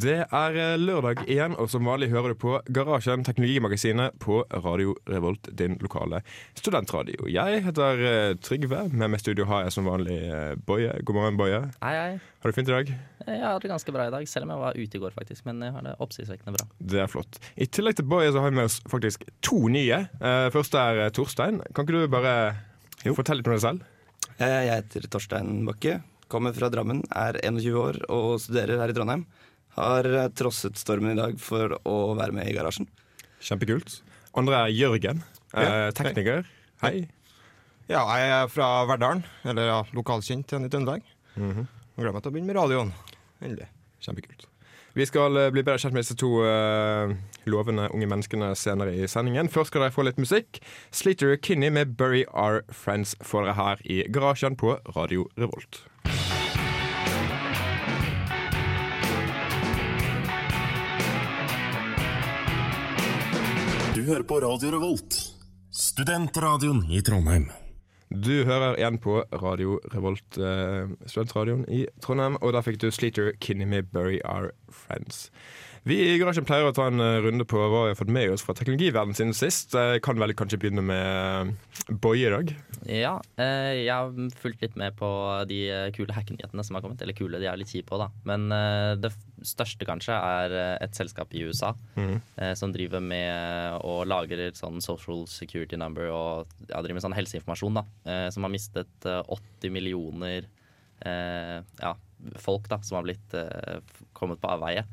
Det er eh, lørdag igjen, og som vanlig hører du på Garasjen, teknologimagasinet på Radio Revolt, din lokale studentradio. Jeg heter eh, Trygve. Med meg i studio har jeg som vanlig eh, Boje. God morgen, Boje. Hei, hei. Har du fint i dag? Jeg har det ganske bra i dag, selv om jeg var ute i går, faktisk. Men jeg har det oppsiktsvekkende bra. Det er flott. I tillegg til Boje så har vi med oss faktisk to nye. Først er Torstein. Kan ikke du bare fortelle litt om deg selv? Eh, Jeg heter Torstein Bakke, kommer fra Drammen, er 21 år og studerer her i Trondheim. Har eh, trosset stormen i dag for å være med i garasjen. Kjempekult. Andre er Jørgen. eh, tekniker. Hei. Ja, jeg er fra Verdalen, eller ja, lokalkjent igjen i Trøndelag. Mm -hmm. gleder meg til å begynne med radioen. Endelig. Kjempekult. Vi skal eh, bli bedre kjent med disse to uh, lovende unge menneskene senere i sendingen. Først skal dere få litt musikk. Sleater Kinney med 'Bury Our Friends' får dere her i garasjen på Radio Revolt. Hører på Radio Revolt, studentradioen i Trondheim. Du hører igjen på Radio Revolt, eh, studentradioen i Trondheim, og der fikk du Sleater Kinney med 'Bury Our Friends'. Vi i Garasjen pleier å ta en eh, runde på hva vi har fått med oss fra teknologiverdenen siden sist. Jeg kan vel kanskje begynne med eh, Boje i dag. Ja, eh, jeg har fulgt litt med på de eh, kule hackenyhetene som har kommet. Eller kule, de er litt kjipe òg, da. Men eh, det største kanskje er eh, et selskap i USA eh, som driver med å lagre sånn social security number og ja, driver med sånn helseinformasjon, da. Eh, som har mistet eh, 80 millioner eh, ja, folk da, som har blitt eh, kommet på avveie.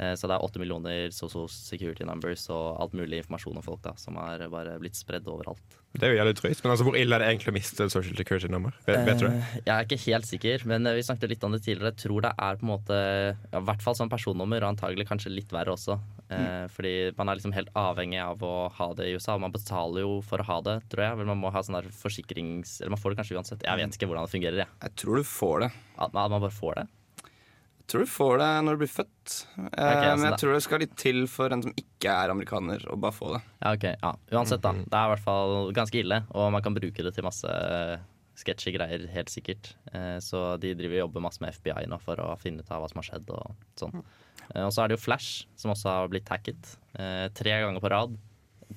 Eh, Så det er 8 millioner social security numbers og alt mulig informasjon om folk da, som har bare blitt spredd overalt. Det er jo jævlig drøyt, men altså, hvor ille er det egentlig å miste social security nummer? Vet, vet du det? Eh, Jeg er ikke helt sikker, men eh, vi snakket litt om det tidligere. Jeg tror det er på en måte ja, i hvert fall som personnummer, og antagelig kanskje litt verre også. Mm. Fordi man er liksom helt avhengig av å ha det i USA. og Man betaler jo for å ha det, tror jeg. Men man må ha sånn der forsikrings... Eller man får det kanskje uansett. Jeg vet ikke hvordan det fungerer. Jeg. Jeg tror du får det. At man at man bare får det. Tror du får det når du blir født. Okay, så men jeg jeg tror det skal litt til for en som ikke er amerikaner, å bare få det. Ja, ok. Ja, uansett, da. Det er i hvert fall ganske ille, og man kan bruke det til masse sketchy greier, helt sikkert. Eh, Så de driver og jobber masse med FBI nå for å finne ut av hva som har skjedd og sånn. Eh, Og så er det jo Flash, som også har blitt hacket. eh, Tre ganger på rad.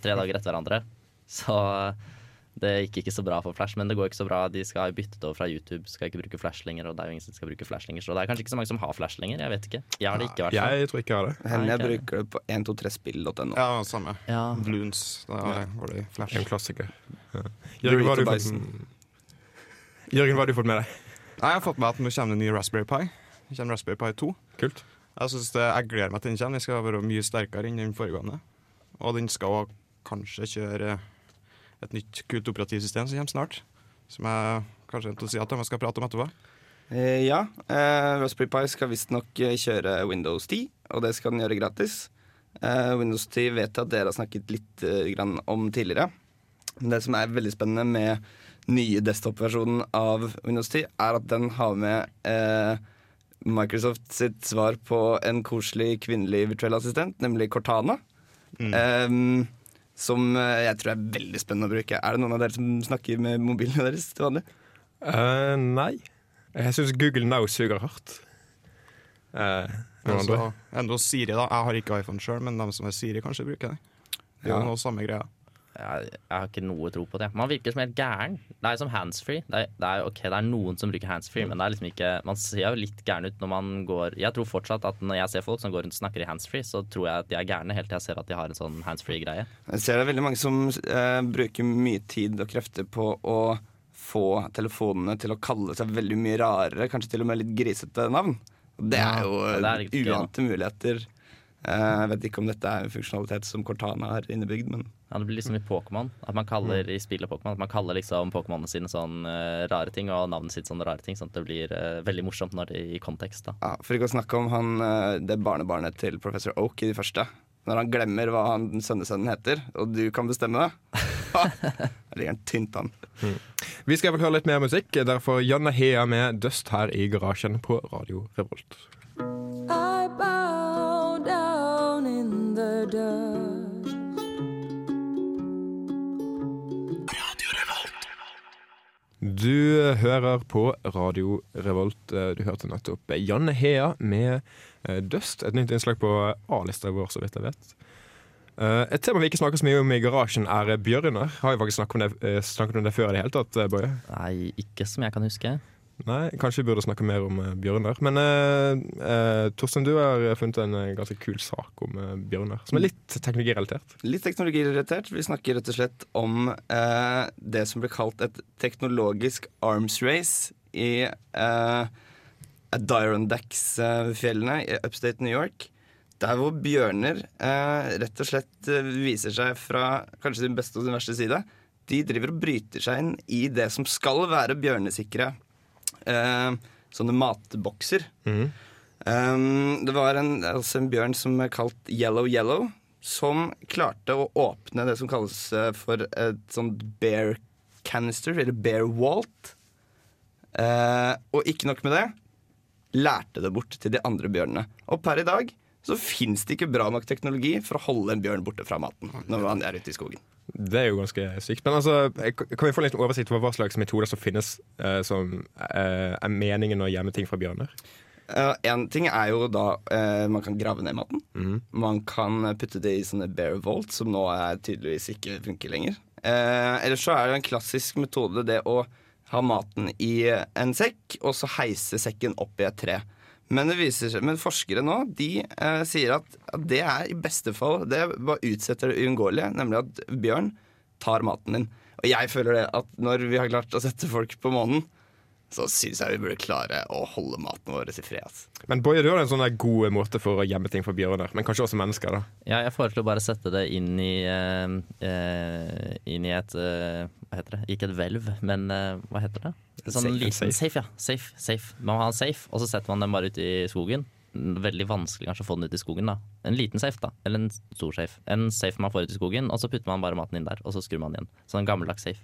Tre dager etter hverandre. Så det gikk ikke så bra for Flash, men det går ikke så bra. De skal ha byttet over fra YouTube, skal ikke bruke Flash lenger, og det er jo ingen som skal bruke Flash lenger. Så det er kanskje ikke så mange som har Flash lenger, jeg vet ikke. Jeg har det ikke, i hvert fall. Jeg tror ikke jeg har det. Hender jeg bruker det på 123spill.no. Ja, samme. Ja. Bloons. Da går det i flash. En klassiker. Ja. Jørgen, hva har du fått, Jørgen, hva har du fått med deg? Nei, Jeg har fått med at nå kommer det en ny Raspberry Pi. Det kommer Raspberry Pi 2. Kult. Jeg, synes det, jeg gleder meg til den kommer. Den skal være mye sterkere enn den foregående. Og den skal også kanskje kjøre et nytt kult operativsystem som kommer snart. Som jeg kanskje entusiast om jeg skal prate om etterpå. Eh, ja, eh, Raspberry Pi skal visstnok eh, kjøre Windows 10, og det skal den gjøre gratis. Eh, Windows 10 vet jeg at dere har snakket litt grann om tidligere. Men det som er veldig spennende med nye desktop-versjonen av Windows 10, er at den har med eh, Microsoft sitt svar på en koselig kvinnelig virtuell assistent, nemlig Cortana. Eh, som eh, jeg tror er veldig spennende å bruke. Er det noen av dere som snakker med mobilene deres til vanlig? Uh, nei. Jeg syns Google Now suger hardt. Uh, altså, noe Siri, da. Jeg har ikke iPhone sjøl, men de som er Siri, kanskje bruker det. Det er Ja. noe samme greia. Jeg, jeg har ikke noe tro på det. Man virker som helt gæren. Det er som handsfree. Det, er- det, er- ok, det er noen som bruker handsfree, men det er liksom ikke Man ser jo litt gæren ut når man går Jeg tror fortsatt at når jeg ser folk som går rundt og snakker i handsfree, så tror jeg at de er gærne helt til jeg ser at de har en sånn handsfree-greie. Jeg ser det er veldig mange som eh, bruker mye tid og krefter på å få telefonene til å kalle seg veldig mye rarere, kanskje til og med litt grisete navn. Det er jo ja, det er uante muligheter. Eh, jeg vet ikke om dette er en funksjonalitet som Cortana har innebygd, men Ja, Det blir liksom i Pokémon. At man kaller i spillet Pokémon At man kaller liksom Pokémonene sine sånn uh, rare ting, og navnet sitt sånn rare ting, sånn at det blir uh, veldig morsomt når det er i kontekst. da ja, for ikke å snakke om han, uh, det barnebarnet til professor Oak i de første. Når han glemmer hva han sønnesønnen heter, og du kan bestemme det. Ha! Da ligger han tynt an. Vi skal vel høre litt mer musikk. Derfor Janne Hea med 'Dust' her i garasjen på Radio Revolt. I bow down in the dust. Du hører på Radio Revolt. Du hørte nettopp Janne Hea med eh, Dust, et nytt innslag på A-lista vår, så vidt jeg vet. Eh, Et tema vi ikke snakker så mye om i garasjen, er bjørner. Har vi faktisk snakket om det, eh, snakket om det før i det hele tatt, Boje? Nei, ikke som jeg kan huske. Nei, kanskje vi burde snakke mer om eh, bjørner. Men eh, eh, Torstein, du har funnet en eh, ganske kul sak om eh, bjørner, som er litt teknologirelatert. Litt teknologirelatert. Vi snakker rett og slett om eh, det som ble kalt et teknologisk arms race i eh, Adirondacks-fjellene i upstate New York. Der hvor bjørner eh, rett og slett eh, viser seg fra kanskje sin beste og sin verste side. De driver og bryter seg inn i det som skal være bjørnesikre eh, sånne matbokser. Um, det var en, altså en bjørn som er kalt Yellow Yellow, som klarte å åpne det som kalles eh, for et sånt bear canister, eller bear walt. Eh, og ikke nok med det, lærte det bort til de andre bjørnene. Og per i dag så fins det ikke bra nok teknologi for å holde en bjørn borte fra maten når man er ute i skogen. Det er jo ganske sykt. Men altså, kan vi få litt oversikt over hva slags metoder som finnes eh, som eh, er meningen å gjemme ting fra bjørner? Uh, en ting er jo da uh, man kan grave ned maten. Man kan putte det i sånne bear vault, som nå er tydeligvis ikke funker lenger. Uh, Eller så er det en klassisk metode det å ha maten i en sekk, og så heise sekken opp i et tre. Men, seg, men forskere nå de eh, sier at, at det er i beste fall Det bare utsetter det uunngåelige, nemlig at bjørn tar maten din. Og jeg føler det at når vi har klart å sette folk på månen, så syns jeg vi burde klare å holde maten vår i fred. Men Boje, du har en sånn god måte for å gjemme ting for bjørner, men kanskje også mennesker. da Ja, jeg foreslår bare å sette det inn i uh, eh, Inn i et uh, Hva heter det? Ikke et hvelv, men uh, hva heter det? En sånn Safe. liten safe. safe. ja. Safe, safe. Man må ha en safe, og så setter man den bare ut i skogen. Veldig vanskelig kanskje å få den ut i skogen. da En liten safe, da. Eller en stor safe. En safe man får ut i skogen, og så putter man bare maten inn der, og så skrur man igjen. Sånn gammeldags safe.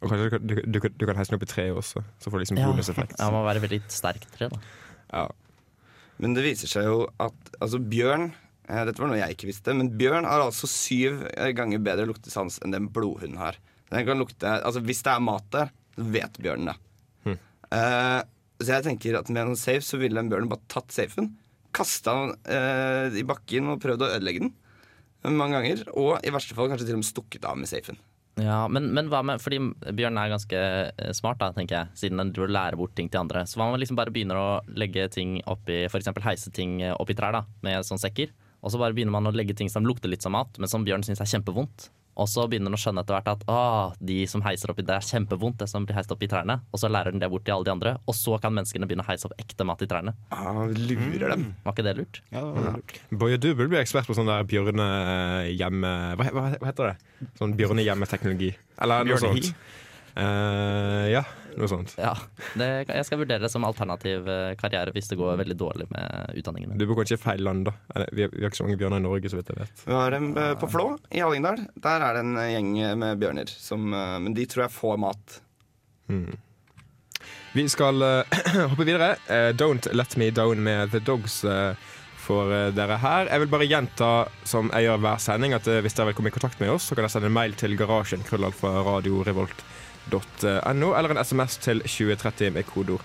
Og kanskje du, kan- du, du, du kan heise den opp i treet også, så får du liksom bonuseffekt. Ja, man må være veldig sterkt tre, da. Ja. Men det viser seg jo at altså bjørn eh, Dette var noe jeg ikke visste, men bjørn har altså syv eh, ganger bedre luktesans enn den blodhunden har. Den kan lukte, altså Hvis det er mat der, så vet bjørnen det. Eh, så jeg tenker at med en safe så ville den bjørnen bare tatt safen, kasta den eh, i bakken og prøvd å ødelegge den mange ganger. Og i verste fall kanskje til og med stukket av med safen. Ja, men, men hva med Fordi Bjørn er ganske eh, smart, da, tenker jeg, siden den lærer bort ting til andre. Så hva om man liksom bare begynner å legge ting oppi F.eks. heise ting opp oppi trær da, med sånne sekker. Og så bare begynner man å legge ting som lukter litt som mat, men som Bjørn syns er kjempevondt. Og så begynner den å skjønne etter hvert at ah, de som heiser opp i det er kjempevondt, det som blir heist opp i trærne. Og så lærer den det bort til alle de andre, og så kan menneskene begynne å heise opp ekte mat i trærne. Ah, lurer dem. Var ikke det lurt? Ja, det var lurt. Boje, du burde bli ekspert på sånn der bjørnehjemme... Hva, hva, hva heter det? Sånn bjørnehjemmeteknologi. Eller noe sånt. Uh, ja, noe sånt. Ja. Det, jeg skal vurdere det som alternativ eh, karriere hvis det går veldig dårlig med utdanningene. Du bor kanskje i feil land, da. Eller, vi, har, vi har ikke så mange bjørner i Norge, så vidt jeg vet. Vi har dem eh, på Flå i Hallingdal. Der er det en eh, gjeng med bjørner. Som, men de tror jeg får mat. Vi skal hoppe videre. Don't Let Me Down med The Dogs for dere her. Jeg vil bare gjenta, som jeg gjør hver sending, at hvis dere vil komme i kontakt med oss, så kan dere sende en mail til garasjen krøllalfa radiorevolt.no, eller en SMS til 2030 med kodeord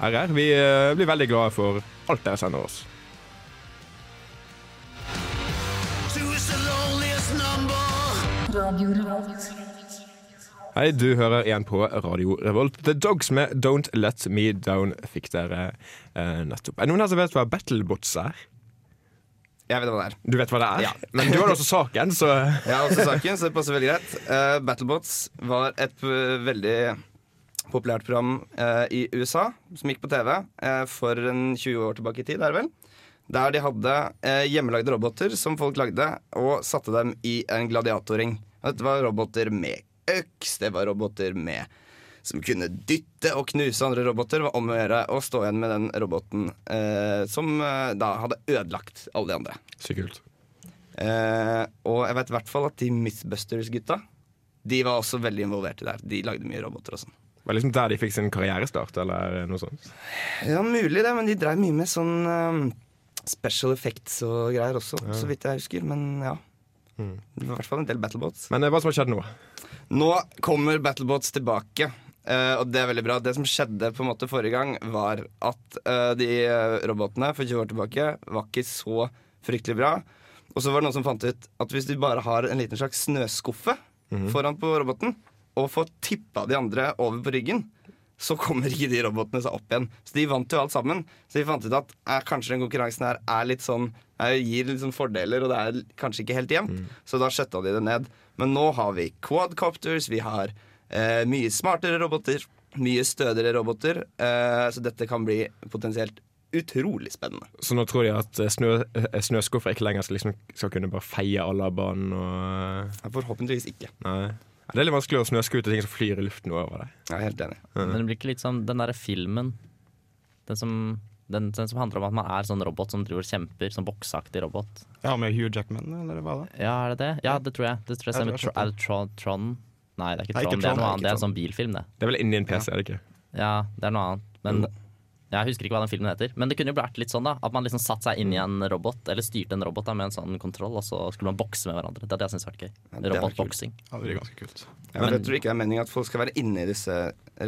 RR. Vi eh, blir veldig glade for alt dere sender oss. Hei, du hører igjen på Radio Revolt. The Dogs med Don't Let Me Down fikk dere eh, nettopp. Er det noen her som vet hva Battlebots er? Jeg vet hva det er. Du vet hva det er? Ja. Men du har også saken, så Jeg har også saken, så det passer veldig greit. Uh, Battlebots var et eh, veldig populært program uh, i USA som gikk på TV uh, for en 20 år tilbake i tid, er det vel. Der de hadde hjemmelagde roboter som folk lagde, og satte dem i en gladiatorring. Dette var roboter med øks, det var roboter med som kunne dytte og knuse andre roboter. Var om å gjøre å stå igjen med den roboten eh, som eh, da hadde ødelagt alle de andre. Så kult. Eh, og jeg vet i hvert fall at de Mythbusters-gutta De var også veldig involvert i det her. De lagde mye roboter og sånn. Var det liksom der de fikk sin karrierestart, eller noe sånt? Ja, mulig det, men de drev mye med sånn eh, special effects og greier også, så vidt jeg husker. Men ja. Det var i hvert fall en del battlebots. Men eh, hva som har skjedd nå? Nå kommer battlebots tilbake. Eh, og det er veldig bra. Det som skjedde på en måte forrige gang, var at uh, de eh, robotene for 20 år tilbake var ikke så fryktelig bra. Og så var det noen som fant ut at hvis du bare har en liten slags snøskuffe foran på roboten, og får tippa de andre over på ryggen, så kommer ikke de robotene seg opp igjen. Så de vant jo alt sammen. Så de fant ut at eh, kanskje den konkurransen her er litt sånn gir litt sånn fordeler, og det er kanskje ikke helt jevnt. Så da skjøtta de det ned. Men nå har vi quadcopters, vi har eh, mye smartere roboter, mye stødigere roboter. Eh, så dette kan bli potensielt utrolig spennende. Så nå tror de at eh, snø, eh, snøskuffer ikke lenger skal, liksom, skal kunne bare feie alle av banen og Ja, Forhåpentligvis ikke. Nei. Det er litt vanskelig å snøskute ting som flyr i luften over deg. Jeg er helt enig. Men det blir ikke litt sånn den derre filmen Den som den, den som handler om at man er sånn robot som driver kjemper, sånn bokseaktig robot. Ja, med Hugh Jackman, eller hva da? Ja, er det det? Ja, det tror jeg. Det tror jeg Jeg tror jeg Tro- Er det Tron? Nei, det er ikke Nei, Tron. ikke Det er noe annet. Det er en sånn bilfilm, det. Det er vel inni en PC, er det ikke? Ja, det er noe annet. Men jeg husker ikke hva den filmen heter. Men det kunne jo vært litt sånn, da. At man liksom satte seg inn i en robot, eller styrte en robot da, med en sånn kontroll, og så skulle man bokse med hverandre. Det hadde jeg syntes vært gøy. Ja, det er Robotboksing. Ja, det blir ganske kult. Ja, men jeg tror ikke det er meningen at folk skal være inne i disse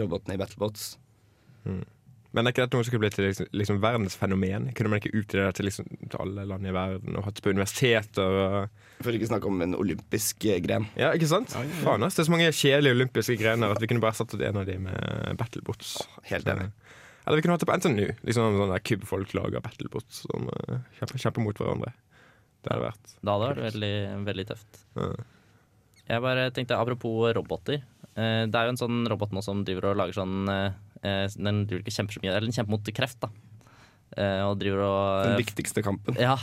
robotene i Battlebots. Men er ikke dette noe som kunne blitt liksom, liksom verdensfenomen? Kunne man ikke utvide det til, liksom, til alle land i verden og hatt det på universiteter? Og... For ikke snakke om en olympisk eh, gren. Ja, ikke sant? Faen, ass. Det er så mange kjedelige olympiske grener at vi kunne bare erstattet en av de med battlebots. Helt enig. Eller vi kunne hatt det på NTNU. Liksom sånn der Kubb-folk lager battlebots som uh, kjemper, kjemper mot hverandre. Det hadde vært Da hadde vært veldig, veldig tøft. Ja. Jeg bare tenkte, Apropos roboter. Uh, Det er jo en sånn robot nå som driver og lager sånn eh, eh, Den driver ikke kjemper så mye, eller den kjemper mot kreft, da. Eh, Og driver og Den viktigste kampen. Ja.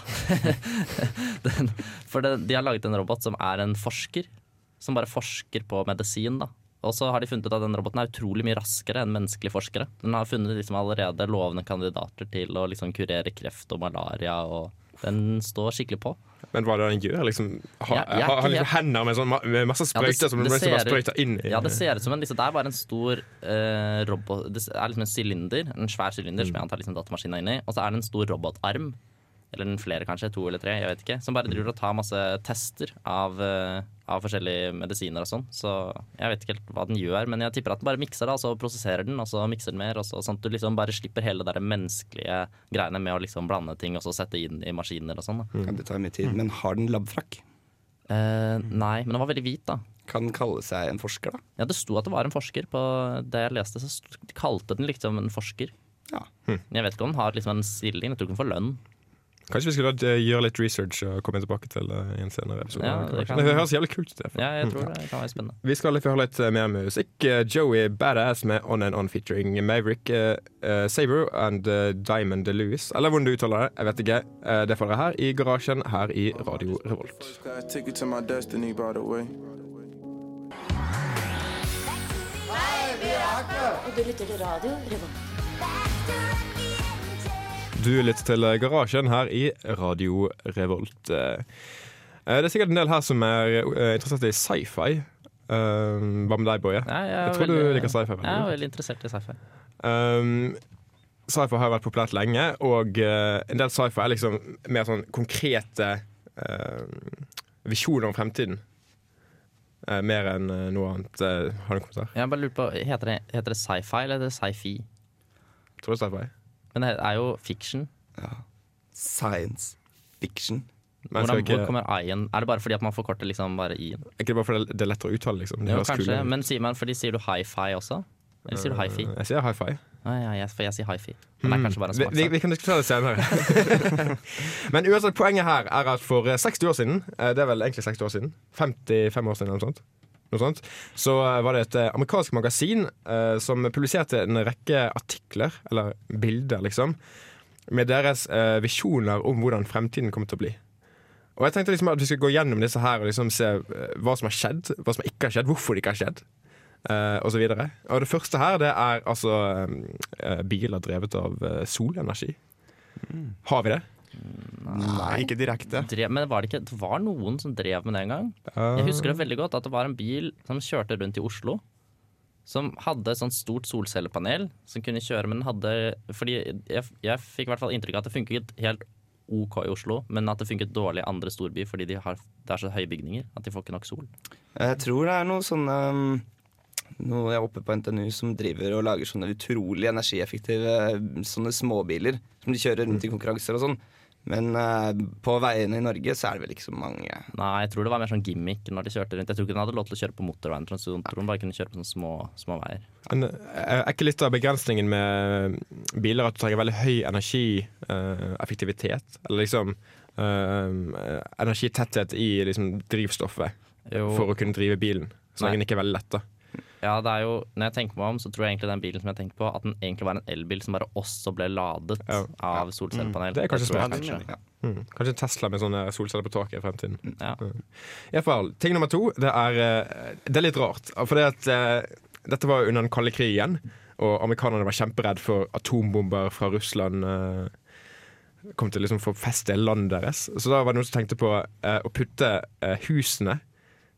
den, for det, de har laget en robot som er en forsker. Som bare forsker på medisin. da Og så har de funnet ut at den roboten er utrolig mye raskere enn menneskelige forskere. Den har funnet liksom allerede lovende kandidater til å liksom kurere kreft og malaria. Og den står skikkelig på. Men hva er det han gjør? Liksom, ha, Ja, har han liksom hender med, sånn, med masse Ja, sprøyter som det liksom sprøyter inn i Ja, det ser ut som en liksom, Det er bare en stor uh, robot Det er liksom en sylinder, en svær sylinder som jeg antar liksom datamaskinen er inni. Og så er det en stor robotarm, eller flere kanskje, to eller tre, jeg vet ikke, som bare driver og tar masse tester av, eh, av forskjellige medisiner og sånn. Så jeg vet ikke helt hva den gjør, men jeg tipper at den bare mikser det, og så prosesserer den, og så mikser den mer, og så, sånn at du liksom bare slipper hele det menneskelige greiene med å liksom blande ting og så sette inn i maskiner og sånn. da. Ja, det tar mye tid. Men har den labfrakk? Eh, nei, men den var veldig hvit, da. Kan den kalle seg en forsker, da? Ja, det sto at det var en forsker. På det jeg leste, så kalte den liksom en forsker. Ja. Jeg vet ikke om den har liksom en stilling. Jeg tror ikke den får lønn. Kanskje vi skulle eh, gjøre litt research og komme tilbake til det i en senere episode. Ja, det kan- det høres jævlig kult ut. Ja, jeg tror det kan være spennende. Vi skal få høre litt eh, mer musikk. Eh, Joey Badass med On and On featuring Maverick uh, Saver and eh, Diamond Louis. Eller hvordan du uttaler det, jeg vet ikke. Eh, det får dere her i garasjen her i Radio Revolt. Hei, vi er way. Og du lytter til radio Revolt. Du lytter til Garasjen her i Radio Revolt. Eh, Det er sikkert en del her som er eh, interessert i sci-fi. Eh, Hva med deg, Boje? Ja, jeg, er Jeg tror du liker sci-fi Jeg er veldig interessert i sci-fi. Um, sci-fi har vært populært lenge, og en del sci-fi er liksom mer sånn konkrete uh, visjoner om fremtiden. Uh, mer enn noe annet. Uh, har du en kommentar? Jeg bare lurer på, Heter det, heter det sci-fi eller heter det sci-fi? Tror du sci-fi? Men det er jo fiction. Science fiction. Hvordan, ikke, hvor kommer I-en? Er det bare fordi at man forkorter liksom bare I-en? er ikke det bare fordi det er lettere å uttale, liksom? Jo, kanskje, men sier man fordi sier du hi-fi også? Eller sier du hi-fi? Eh, Jeg sier hi-fi. Ah, ja, jeg, for jeg sier hi-fi. Men det er kanskje bare en Vi, vi, vi kan diskutere det senere. Men uansett, poenget her er at for eh, 60 år siden, eh, det er vel egentlig 60 år siden, 55 år siden eller noe sånt, noe sånt så eh, var det et eh, amerikansk magasin eh, som publiserte en rekke artikler, eller bilder, liksom, med deres eh, visjoner om hvordan fremtiden kommer til å bli. Og jeg tenkte liksom at vi skulle gå gjennom disse her og liksom se eh, hva som har skjedd, hva som ikke har skjedd, hvorfor det ikke har skjedd. eh, og så videre. Og det første her det er altså eh, biler drevet av solenergi. Har vi det? Nei, ikke direkte. Drev, men var det, ikke, det var noen som drev med det en gang. Jeg husker det veldig godt at det var en bil som kjørte rundt i Oslo. Som hadde et sånt stort solcellepanel som kunne kjøre, men den hadde Fordi jeg, jeg fikk i hvert fall inntrykk av at det funket helt OK i Oslo, men at det funket dårlig i andre storbyer fordi de har, det er så høye bygninger at de får ikke nok sol. Jeg tror det er noe sånn um, noe jeg er oppe på NTNU som driver og lager sånne utrolig energieffektive sånne småbiler som de kjører rundt i konkurranser og sånn. Men uh, på veiene i Norge så er det vel ikke så mange. Nei, jeg tror det var mer sånn gimmick når de kjørte rundt. Jeg tror ikke den hadde lov til å kjøre på motorveien. Jeg tror den bare kunne kjøre på sånne små, små veier. Men eh, er ikke litt av begrensningen med biler at du trenger veldig høy energieffektivitet? eller liksom uh, energitetthet i liksom, drivstoffet Jo. for å kunne drive bilen? Så lenge den ikke er veldig lett, da. Ja, det er jo, når jeg tenker meg om, så tror jeg egentlig den bilen som jeg tenker på, at den egentlig var en elbil som bare også ble ladet Ja. av solcellepanel. Det er kanskje smart. kanskje. Mm. Kanskje Tesla med sånne solceller på taket i fremtiden. Ja. I hvert fall, ting nummer to, det er, eh, det er litt rart. For det at, uh, dette var under den kalde krigen, og amerikanerne var kjemperedd for atombomber fra Russland. Uh, kom til å liksom få feste i landet deres. Så da var det noen som tenkte på eh, å putte eh, husene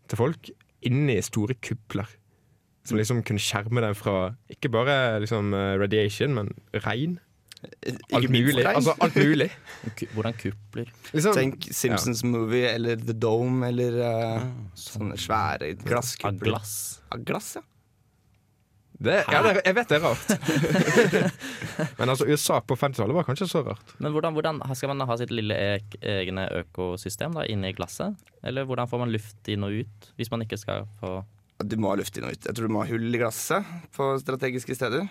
til folk inni store kupler. Som liksom kunne skjerme deg fra ikke bare liksom, eh, radiation, men regn. Alt mulig. Altså alt mulig. Hvordan kupler? Liksom, Tenk Simpsons Movie eller The Dome eller eh, sånne svære Av glasskupler. glass. Av glass, ja. Det, ja, det, jeg vet det er rart. Men altså, USA på 50-tallet var kanskje så rart. Men hvordan, hvordan skal man ha sitt lille ek, egne økosystem da, inni glasset? Eller hvordan får man luft inn og ut hvis man ikke skal få Du må ha luft inn og ut. Jeg tror du må ha hull i glasset på strategiske steder.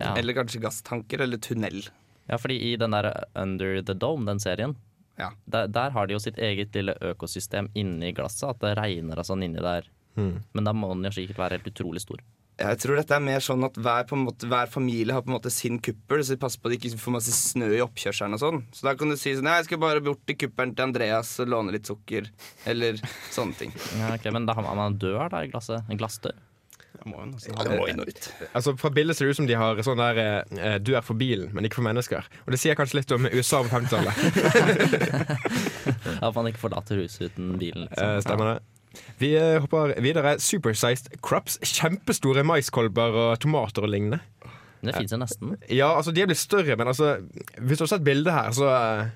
ja. Eller kanskje gasstanker eller tunnel. ja, fordi i den der Under the Dome, den serien, Ja. der, der har de jo sitt eget lille økosystem inni glasset. At det regner og sånn inni der. Men da må den jo sikkert være helt utrolig stor. Jeg tror dette er mer sånn at hver, på en måte, hver familie har på en måte sin kuppel, så de passer på at de ikke får masse snø i oppkjørselen og sånn. Så da kan du si sånn Nei, jeg skal bare bort til kuppelen til Andreas og låne litt sukker. Eller sånne ting. Ja, ok, Men da har man dør da i glasset? En glassdør? Ja, det må inn og ut. Altså, Fra bildet ser det ut som de har sånn der eh, Du er for bilen, men ikke for mennesker. Og det sier kanskje litt om USA på 50-tallet. At man ikke forlater huset uten bilen. Eh, Liksom. stemmer det. Vi eh, hopper videre. Supersized crops. Kjempestore maiskolber og tomater og lignende. Det fins jo nesten. Ja, altså, de er blitt større, men altså Hvis du har sett bildet her, så eh,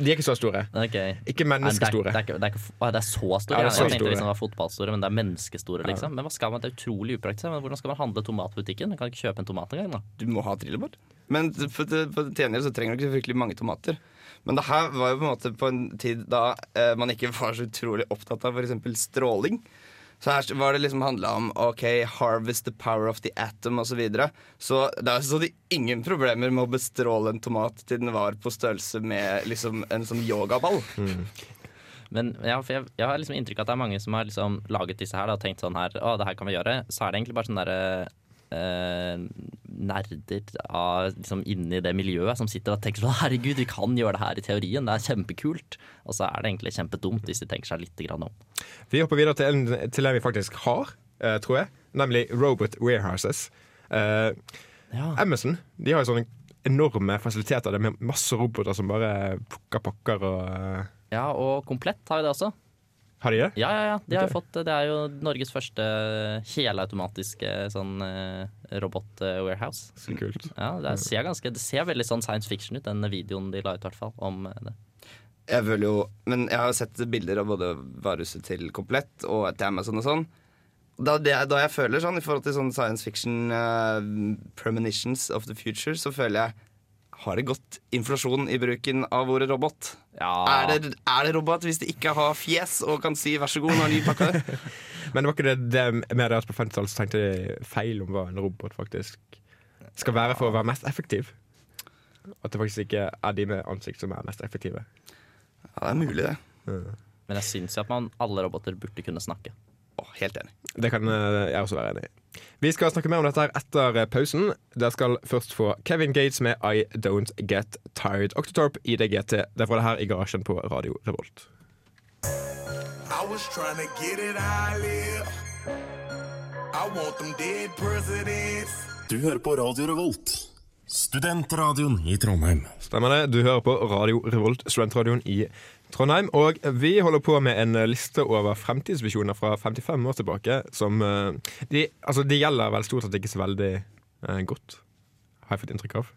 De er ikke så store. Okay. Ikke menneskestore. det, det, det, å, det er så store? Ja, det er så jeg tenkte store. liksom det var fotballstore, men det er menneskestore. liksom Men hva skal man, Det er utrolig upraktisk. Men hvordan skal man handle tomatbutikken? Man kan ikke kjøpe en tomat engang. Du må ha trillebår. Men for, for til gjengjeld så trenger du ikke så fryktelig mange tomater. Men det her var jo på en måte på en tid da eh, man ikke var så utrolig opptatt av f.eks. stråling. Så her var det liksom handla om OK, harvest the power of the atom osv. Så, videre. så da så de ingen problemer med å bestråle en tomat til den var på størrelse med liksom en sånn yogaball. Men ja, for jeg, jeg har liksom inntrykk av at det er mange som har liksom laget disse her da, og tenkt sånn her Å, det her kan vi gjøre. Så er det egentlig bare sånn derre eh, nerder av, liksom inni det miljøet som sitter og tenker sånn Herregud, vi kan gjøre det her i teorien. Det er kjempekult. Og så er det egentlig kjempedumt hvis de tenker seg litt grann om. Vi hopper videre til en, til en vi faktisk har, eh, tror jeg. Nemlig Robot Warehouses. Eh, Ja. Amazon de har jo sånne enorme fasiliteter Det er med masse roboter som bare plukker pakker og eh, ja, og Komplett har jo det også. Har de det? Ja, ja, ja. De har fått, det er jo Norges første helautomatiske sånn eh, robot-warehouse. Så kult. Ja, det, er, ser ganske, det ser veldig sånn science fiction ut, den videoen de la ut, i hvert fall. Om eh, det. Jeg føler jo Men jeg har sett bilder av både varehuset til Komplett og til Amazon og sånn. Da, det, da jeg føler sånn i forhold til sånn science fiction uh, premonitions of the future, så føler jeg har det gått inflasjon i bruken av ordet robot? Er, det, er det robot hvis det ikke har fjes og kan si 'vær så god' når de pakker det? Men var ikke det, det med det at på 50-tallet så tenkte de feil om hva en robot faktisk skal være for å være mest effektiv? At det faktisk ikke er de med ansikt som er mest effektive. Ja, det er mulig, det. Men jeg syns jo at man, alle roboter burde kunne snakke. Helt enig. Det kan eh, jeg også være enig i. Vi skal snakke mer om dette her etter eh, pausen. Dere skal først få Kevin Gates med I Don't Get Tired. Octotorp DGT Det er fra det her i garasjen på Radio Revolt. I was trying to get it I live. I want them dead presidents. Du hører på Radio Revolt, studentradioen i Trondheim. Stemmer det. Du hører på Radio Revolt, studentradioen i Trondheim. Og vi holder på med en liste over fremtidsvisjoner fra 55 år tilbake. Som eh, de, altså, de gjelder vel stort sett ikke så veldig eh, godt, har jeg fått inntrykk av.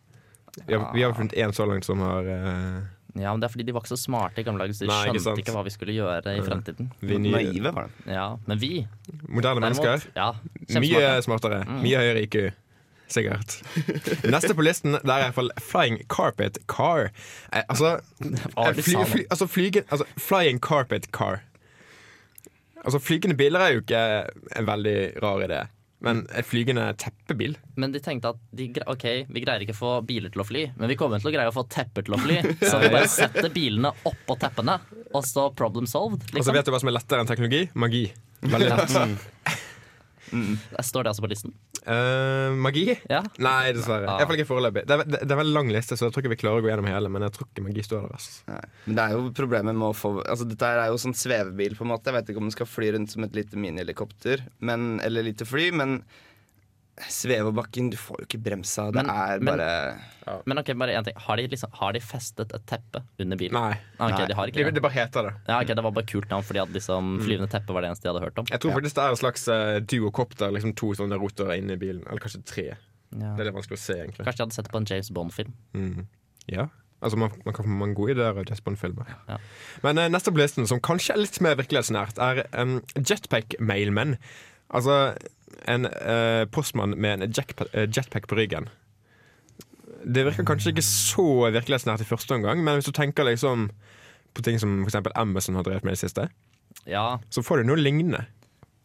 Vi har, vi har funnet én så langt som har eh, Ja, men Det er fordi de var ikke så smarte i gamle dager, så de Nei, ikke skjønte ikke hva vi skulle gjøre i fremtiden. Vi nye, Naive var det. Ja, Men vi, moderne derimot mennesker. ja, Mye smartere. smartere. Mye høyere IQ. Sikkert. Neste på listen Det er i hvert fall Flying Carpet Car. Eh, altså, eh, fly, fly, altså, flyge, altså Flying Carpet Car. Altså Flygende biler er jo ikke en veldig rar idé. Men en flygende teppebil Men de tenkte at de, ok, vi greier ikke å få biler til å fly, men vi kommer til å greie å få tepper til å fly. Så vi bare setter bilene oppå teppene, og så problem solved. Og Liksom. Vet du hva som er lettere enn teknologi? Magi. Veldig lett. Der står det altså på listen. Eh, magi? Ja. Nei, dessverre. Ah. I hvert fall ikke foreløpig. Det, er- det, det er veldig lang liste, så jeg tror ikke vi klarer å gå gjennom hele. Men jeg tror ikke magi står der. Altså. Men det er jo problemet med å få Altså Dette er jo sånn svevebil, på en måte. Jeg vet ikke om den skal fly rundt som et lite minihelikopter men- eller lite fly, men sveve over bakken, du får jo ikke bremsa. Det Men- er men- bare Men ok, bare en ting. Har de, liksom, har de festet et teppe under bilen? Nei. Ah, ok, Nei. de har Det, ikke det. det bare heter det. Ja, okay, Det var bare kult navn fordi at liksom, flyvende teppe var det eneste de hadde hørt om. Jeg tror faktisk det er en slags uh, duokopter. Liksom to sånne rotorer inne i bilen. Eller kanskje tre. Ja. Det er det vanskelig å se, egentlig. Kanskje de hadde sett på en James Bond-film. Mm. Ja. Altså, man, man kan få mange gode ideer av James Bond-filmer. Ja. Men uh, neste på listen, som kanskje er litt mer virkelighetsnært, er um, jetpack-mailmen. Altså en eh, postmann med en jackpa- eh, jetpack på ryggen. Det virker kanskje ikke så virkelighetsnært i første omgang, men hvis du tenker liksom på ting som for eksempel Amazon har drevet med i det siste, Ja, så får du noe lignende.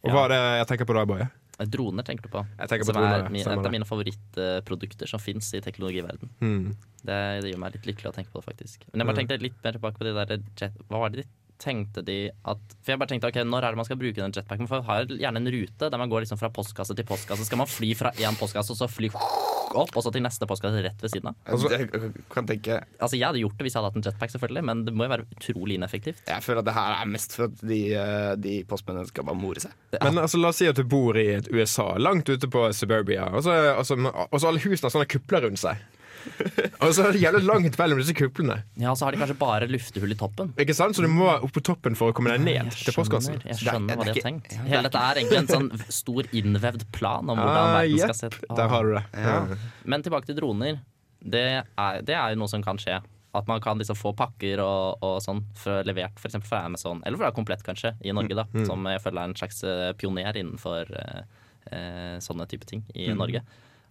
Og Ja. hva er det jeg tenker på da, Boje? Droner tenker du på. Jeg tenker på som droner, er mi- stemmer et det. av mine favorittprodukter som fins i teknologiverden. Hmm. Det, det gjør meg litt lykkelig å tenke på det, faktisk. Men jeg bare tenke tenkte litt mer tilbake på de der jet... Hva var det de tenkte de at For jeg bare tenkte, ok, når er det man skal bruke den jetpacken? For man har gjerne en rute der man går liksom fra postkasse til postkasse. Skal man fly fra én postkasse og så fly opp, og så til neste postkasse rett ved siden av? Altså- Jeg kan tenke Altså, Jeg hadde gjort det hvis jeg hadde hatt en jetpack, selvfølgelig, men det må jo være utrolig ineffektivt. Jeg føler at det her er mest for at de, eh, de postmennene skal bare more seg. Men altså, la oss si at du bor i et USA, langt ute på suburbia, og så, og så, og så alle husene har sånne kupler rundt seg. Og så er det jævlig langt mellom disse kuplene. Ja, så har de kanskje bare luftehull i toppen. Ikke sant? Så du må opp på toppen for å komme deg ned til postkassen. jeg er- skjønner det er hva de har tenkt. Hele dette er egentlig en sånn stor innvevd plan om hvordan Ah, verden skal se ut. Der har du det. Ja. Men tilbake til droner. Det er, det er jo noe som kan skje. At man kan liksom få pakker og, og sånn for, levert f.eks. fra Amazon, eller fra Komplett kanskje, i Norge, da. Som jeg føler er en slags eh, pioner innenfor eh, eh, sånne type ting i Norge.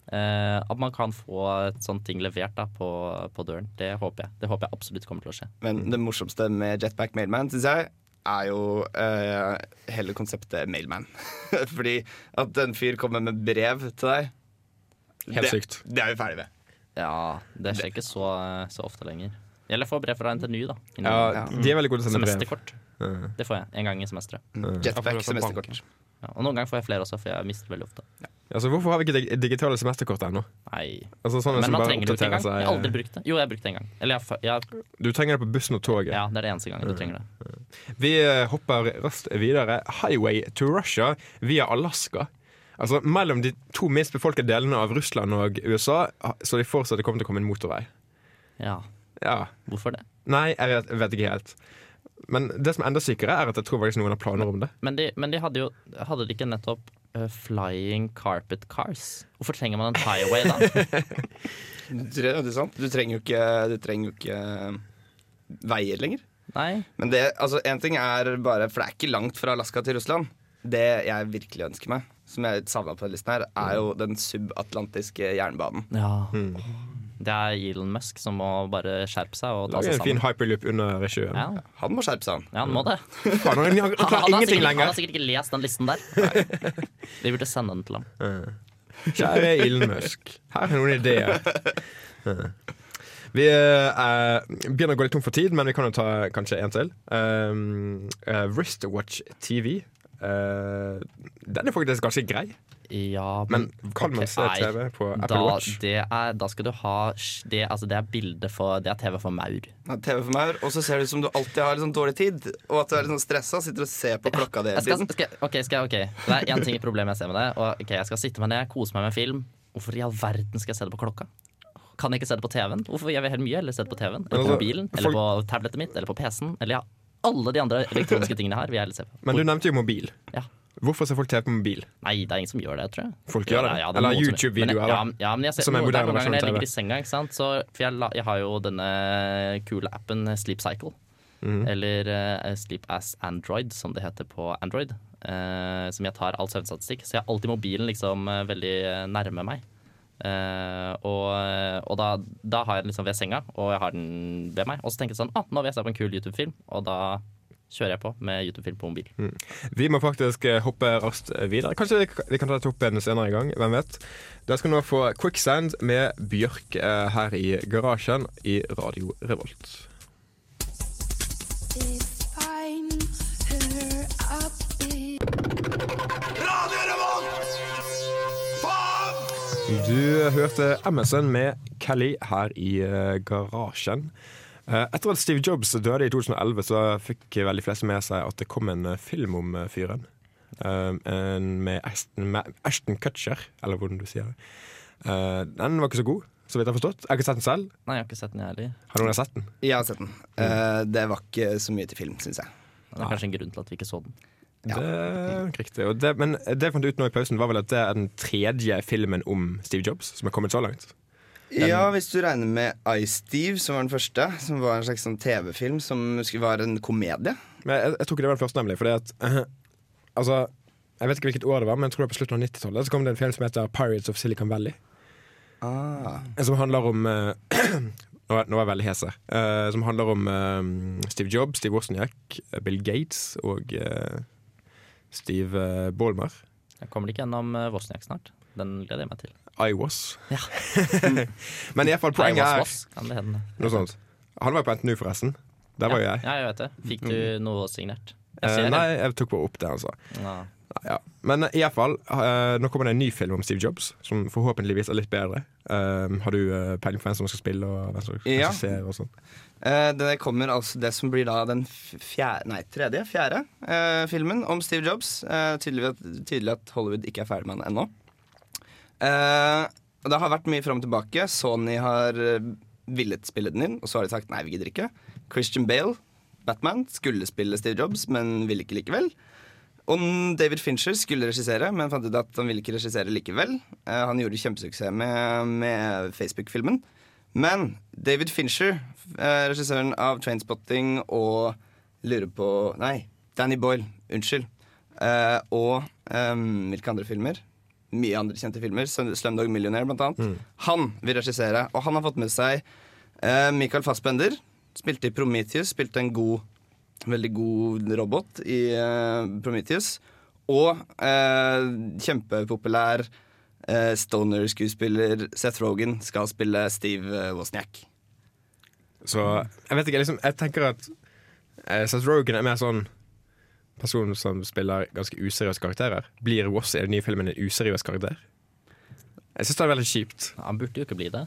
Eh, at man kan få et sånt ting levert da på, på døren. Det håper jeg. Det håper jeg absolutt kommer til å skje. Men det morsomste med Jetpack Mailman, syns jeg, er jo uh, hele konseptet Mailman. Fordi at en fyr kommer med brev til deg Helt det, sykt. Det er vi ferdig med. Ja, det skjer ikke så, så ofte lenger. Eller få brev fra NTNU, da. Ja, de er veldig gode til å sende brev. Semesterkort. Ja. Det får jeg en gang i semesteret. Jetpack semesterkort. Ja, og noen ganger får jeg flere også, for jeg mister veldig ofte. Altså, hvorfor har vi ikke dig- digitale semesterkort ennå? Nei. Altså, sånn Men som man bare trenger det jo ikke engang. Jeg har aldri brukt det. Jo, jeg har brukt det en gang. Eller jeg, jeg, Du trenger det på bussen og toget. ja, det er det eneste gangen du trenger det. Vi eh, hopper raskt videre. Highway to Russia via Alaska. Altså Mellom de to minst befolkede delene av Russland og USA så de for seg at det kommer til å komme en motorvei. Ja, Ja. hvorfor det? Nei, jeg vet, jeg vet ikke helt. Men det som er enda sykere, er at jeg tror faktisk noen har planer om det. Men de, men de hadde jo Hadde de ikke nettopp uh, flying carpet cars? Hvorfor trenger man en highway da? Du, det er sant. du trenger jo ikke, du trenger jo ikke eh, veier lenger. Nei. Men det, altså, en ting er bare For det er ikke langt fra Alaska til Russland. Det jeg virkelig ønsker meg, som jeg savna på denne listen, her er jo den subatlantiske jernbanen. Ja. Det er Elon Musk som må bare skjerpe seg og ta Lage seg en fin hyperloop under sjøen. Ja, Han må skjerpe seg, han. ja, han må det. Faen, han, han, han har ingenting sikkert, han har sikkert ikke lest den listen der. Vi burde sende den til ham. Kjære Elon Musk, her er noen ideer. Vi eh, begynner å gå litt tom for tid, men vi kan jo ta kanskje en til. Um, uh, Wristwatch TV. Eh, den er faktisk ganske grei. Ja, Men kan man se se nei. TV på Apple da, Watch? Det er, da skal du ha det, altså det er bilde for Det er TV for maur. Ja, TV for maur, Og så ser det ut som du alltid har sånn dårlig tid, og at du er litt sånn stressa. Sitter og ser på klokka di skal, skal, ok, skal jeg, ok, Det er én ting i problemet jeg ser med det. Og, ok, Jeg skal sitte meg ned, kose meg med film. Hvorfor i all verden skal jeg se det på klokka? Kan jeg ikke se det på TV-en? Hvorfor Jeg vil helt mye heller se det på TV-en. Eller Altså, på mobilen, eller på tabletten mitt, eller på PC-en. Eller ja, alle de andre elektroniske tingene har, vil jeg se på. Men du nevnte jo mobil. Ja. Hvorfor ser folk TV på mobil? Nei, det er ingen som gjør det, tror jeg. Folk gjør det. Ja, ja, det Eller YouTube-videoer, Ja, ja, men jeg ser, Som er er moderne ganger jeg ligger i senga, ikke sant. Så, for jeg, la, jeg har jo denne kule appen Sleep Cycle. Mm. Eller uh, Sleep as Android, som det heter på Android. Uh, som jeg tar all søvnstatistikk. Så jeg har alltid mobilen liksom uh, veldig eh, nærme meg. Eh, og og da, da har jeg den liksom ved senga, og jeg har den ved meg. Og så tenker jeg sånn ah, nå vil jeg se på en kul YouTube-film, og da kjører jeg på med YouTube-film på mobil. Vi må faktisk eh, hoppe raskt videre. Kanskje vi- vi kan ta det opp igjen senere i gang. Hvem vet. Da skal du nå få Quicksand med Bjørk eh, her i garasjen i Radio Revolt. Radio Du hørte MSN med Kelly her i eh, garasjen. Eh, etter at Steve Jobs døde i 2011, så fikk veldig fleste med seg at det kom en eh, film om fyren. Eh, med Ashton, med Ashton Kutcher, eller hvordan du sier det. Eh, den var ikke så god, så vidt jeg har forstått. Jeg har ikke sett den selv. Nei, jeg har ikke sett den, heller. Har noen sett den? Jeg har sett den. Eh, det var ikke så mye til film, syns jeg. Det er kanskje en grunn til at vi ikke så den. Det er nok riktig. Det, men det jeg fant ut nå i pausen, var vel at det er den tredje filmen om Steve Jobs som er kommet så langt. Ja, hvis du regner med iSteve, som var den første. Som var en slags sånn TV-film som var en komedie. Men jeg, jeg tror ikke det var den første, nemlig. Fordi at Altså, jeg vet ikke hvilket år det var, men jeg tror det var på slutten av 90-tallet. Så kom det en film som heter Pirates of Silicon Valley. Ah. Som handler om uh, Nå er jeg veldig hes her. Uh, som handler om eh, Steve Jobs, Steve Wozniak, eh, Bill Gates og eh, Steve eh, Ballmer. Jeg kommer ikke gjennom uh, Wozniak snart. Den gleder jeg meg til. I was. Ja. men iallfall fall poenget er was, kan det hende. noe sånt. Han var jo på NTNU, forresten. Der var jo ja. jeg. Ja, jeg vet det. Fikk du noe signert? Jeg Eh, nei, jeg tok bare opp det han sa. Ja. Ja. Men iallfall, uh, nå kommer det en ny film om Steve Jobs, som forhåpentligvis er litt bedre. Uh, har du uh, peiling på hvem som skal spille, og hvem som Ja. ser og sånn? Uh, det kommer altså det som blir da den fjerde, nei, tredje, fjerde eh, filmen om Steve Jobs. Eh, tydelig, at, tydelig at Hollywood ikke er ferdig med den ennå. Eh, det har vært mye fram og tilbake. Sony har eh, villet spille den inn, og så har de sagt nei, vi gidder ikke. Christian Bale, Batman, skulle spille Steve Jobs, men ville ikke likevel. Og David Fincher skulle regissere, men fant ut at han ville ikke regissere likevel. Eh, han gjorde kjempesuksess med, med Facebook-filmen. Men David Fincher, eh, regissøren av Trainspotting og lurer på Nei, Danny Boyle. Unnskyld. Eh, og um, hvilke andre filmer? Mye andre kjente filmer. Slum- Slumdog Millionaire, blant annet. Han vil regissere, og han har fått med seg uh, Michael Fassbender. Spilte i Prometheus. Spilte en god, veldig god robot i eh, Prometheus. Og eh, kjempepopulær eh, stoner-skuespiller Seth Rogan skal spille Steve Wozniak. Så jeg vet ikke, liksom, jeg tenker at uh, Seth Rogen er mer sånn person som spiller ganske useriøse karakterer. Blir Woss i den nye filmen en useriøs karakter? Jeg syns det er veldig kjipt. Han burde jo ikke bli det.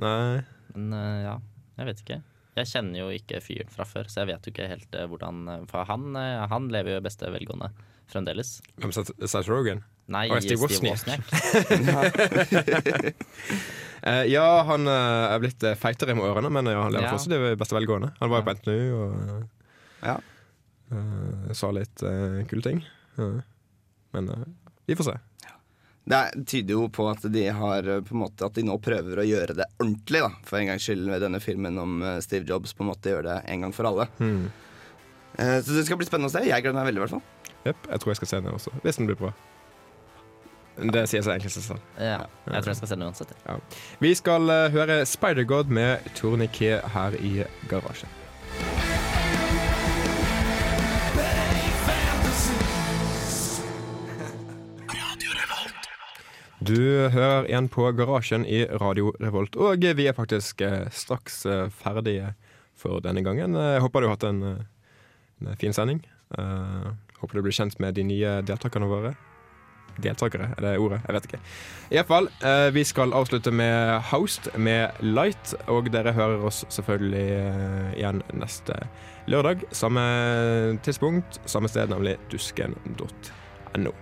Nei. Men ja, jeg vet ikke. Jeg kjenner jo ikke fyren fra før, så jeg vet jo ikke helt eh, hvordan eh, For han, eh, han lever jo i beste velgående fremdeles. Hvem sa Seth Rogan? Nei, oh, Steve Wozniak. Eh, ja, han uh, er blitt feitere med årene, men ja, han lever Ja. fortsatt i beste velgående. Han var jo på NTNU og Ja. uh, sa litt kule ting. Ja. Men vi får se. Det er- tyder jo på at de har eh, på en måte At de nå prøver å gjøre det ordentlig, da. For en gangs skyld ved denne filmen om eh, Steve Jobs. På en måte gjøre det en gang for alle. Eh, Så det skal bli spennende å se. Jeg gleder meg veldig, i hvert fall. Jepp, jeg tror jeg skal se den også, hvis den blir bra. Det sier seg egentlig selv. Ja, jeg tror jeg skal se den uansett. Ja. Vi skal høre Spider-God med Tourniquet her i garasjen. Du hører igjen på Garasjen i Radio Revolt, og vi er faktisk eh, straks eh, ferdige for denne gangen. Jeg håper du har hatt en, eh, en fin sending. Uh, håper du blir kjent med de nye deltakerne våre. Deltakere, er det ordet? Jeg vet ikke. Iallfall, uh, vi skal avslutte med Houst med Light, og dere hører oss selvfølgelig eh, igjen neste lørdag. Samme tidspunkt, samme sted, nemlig dusken.no.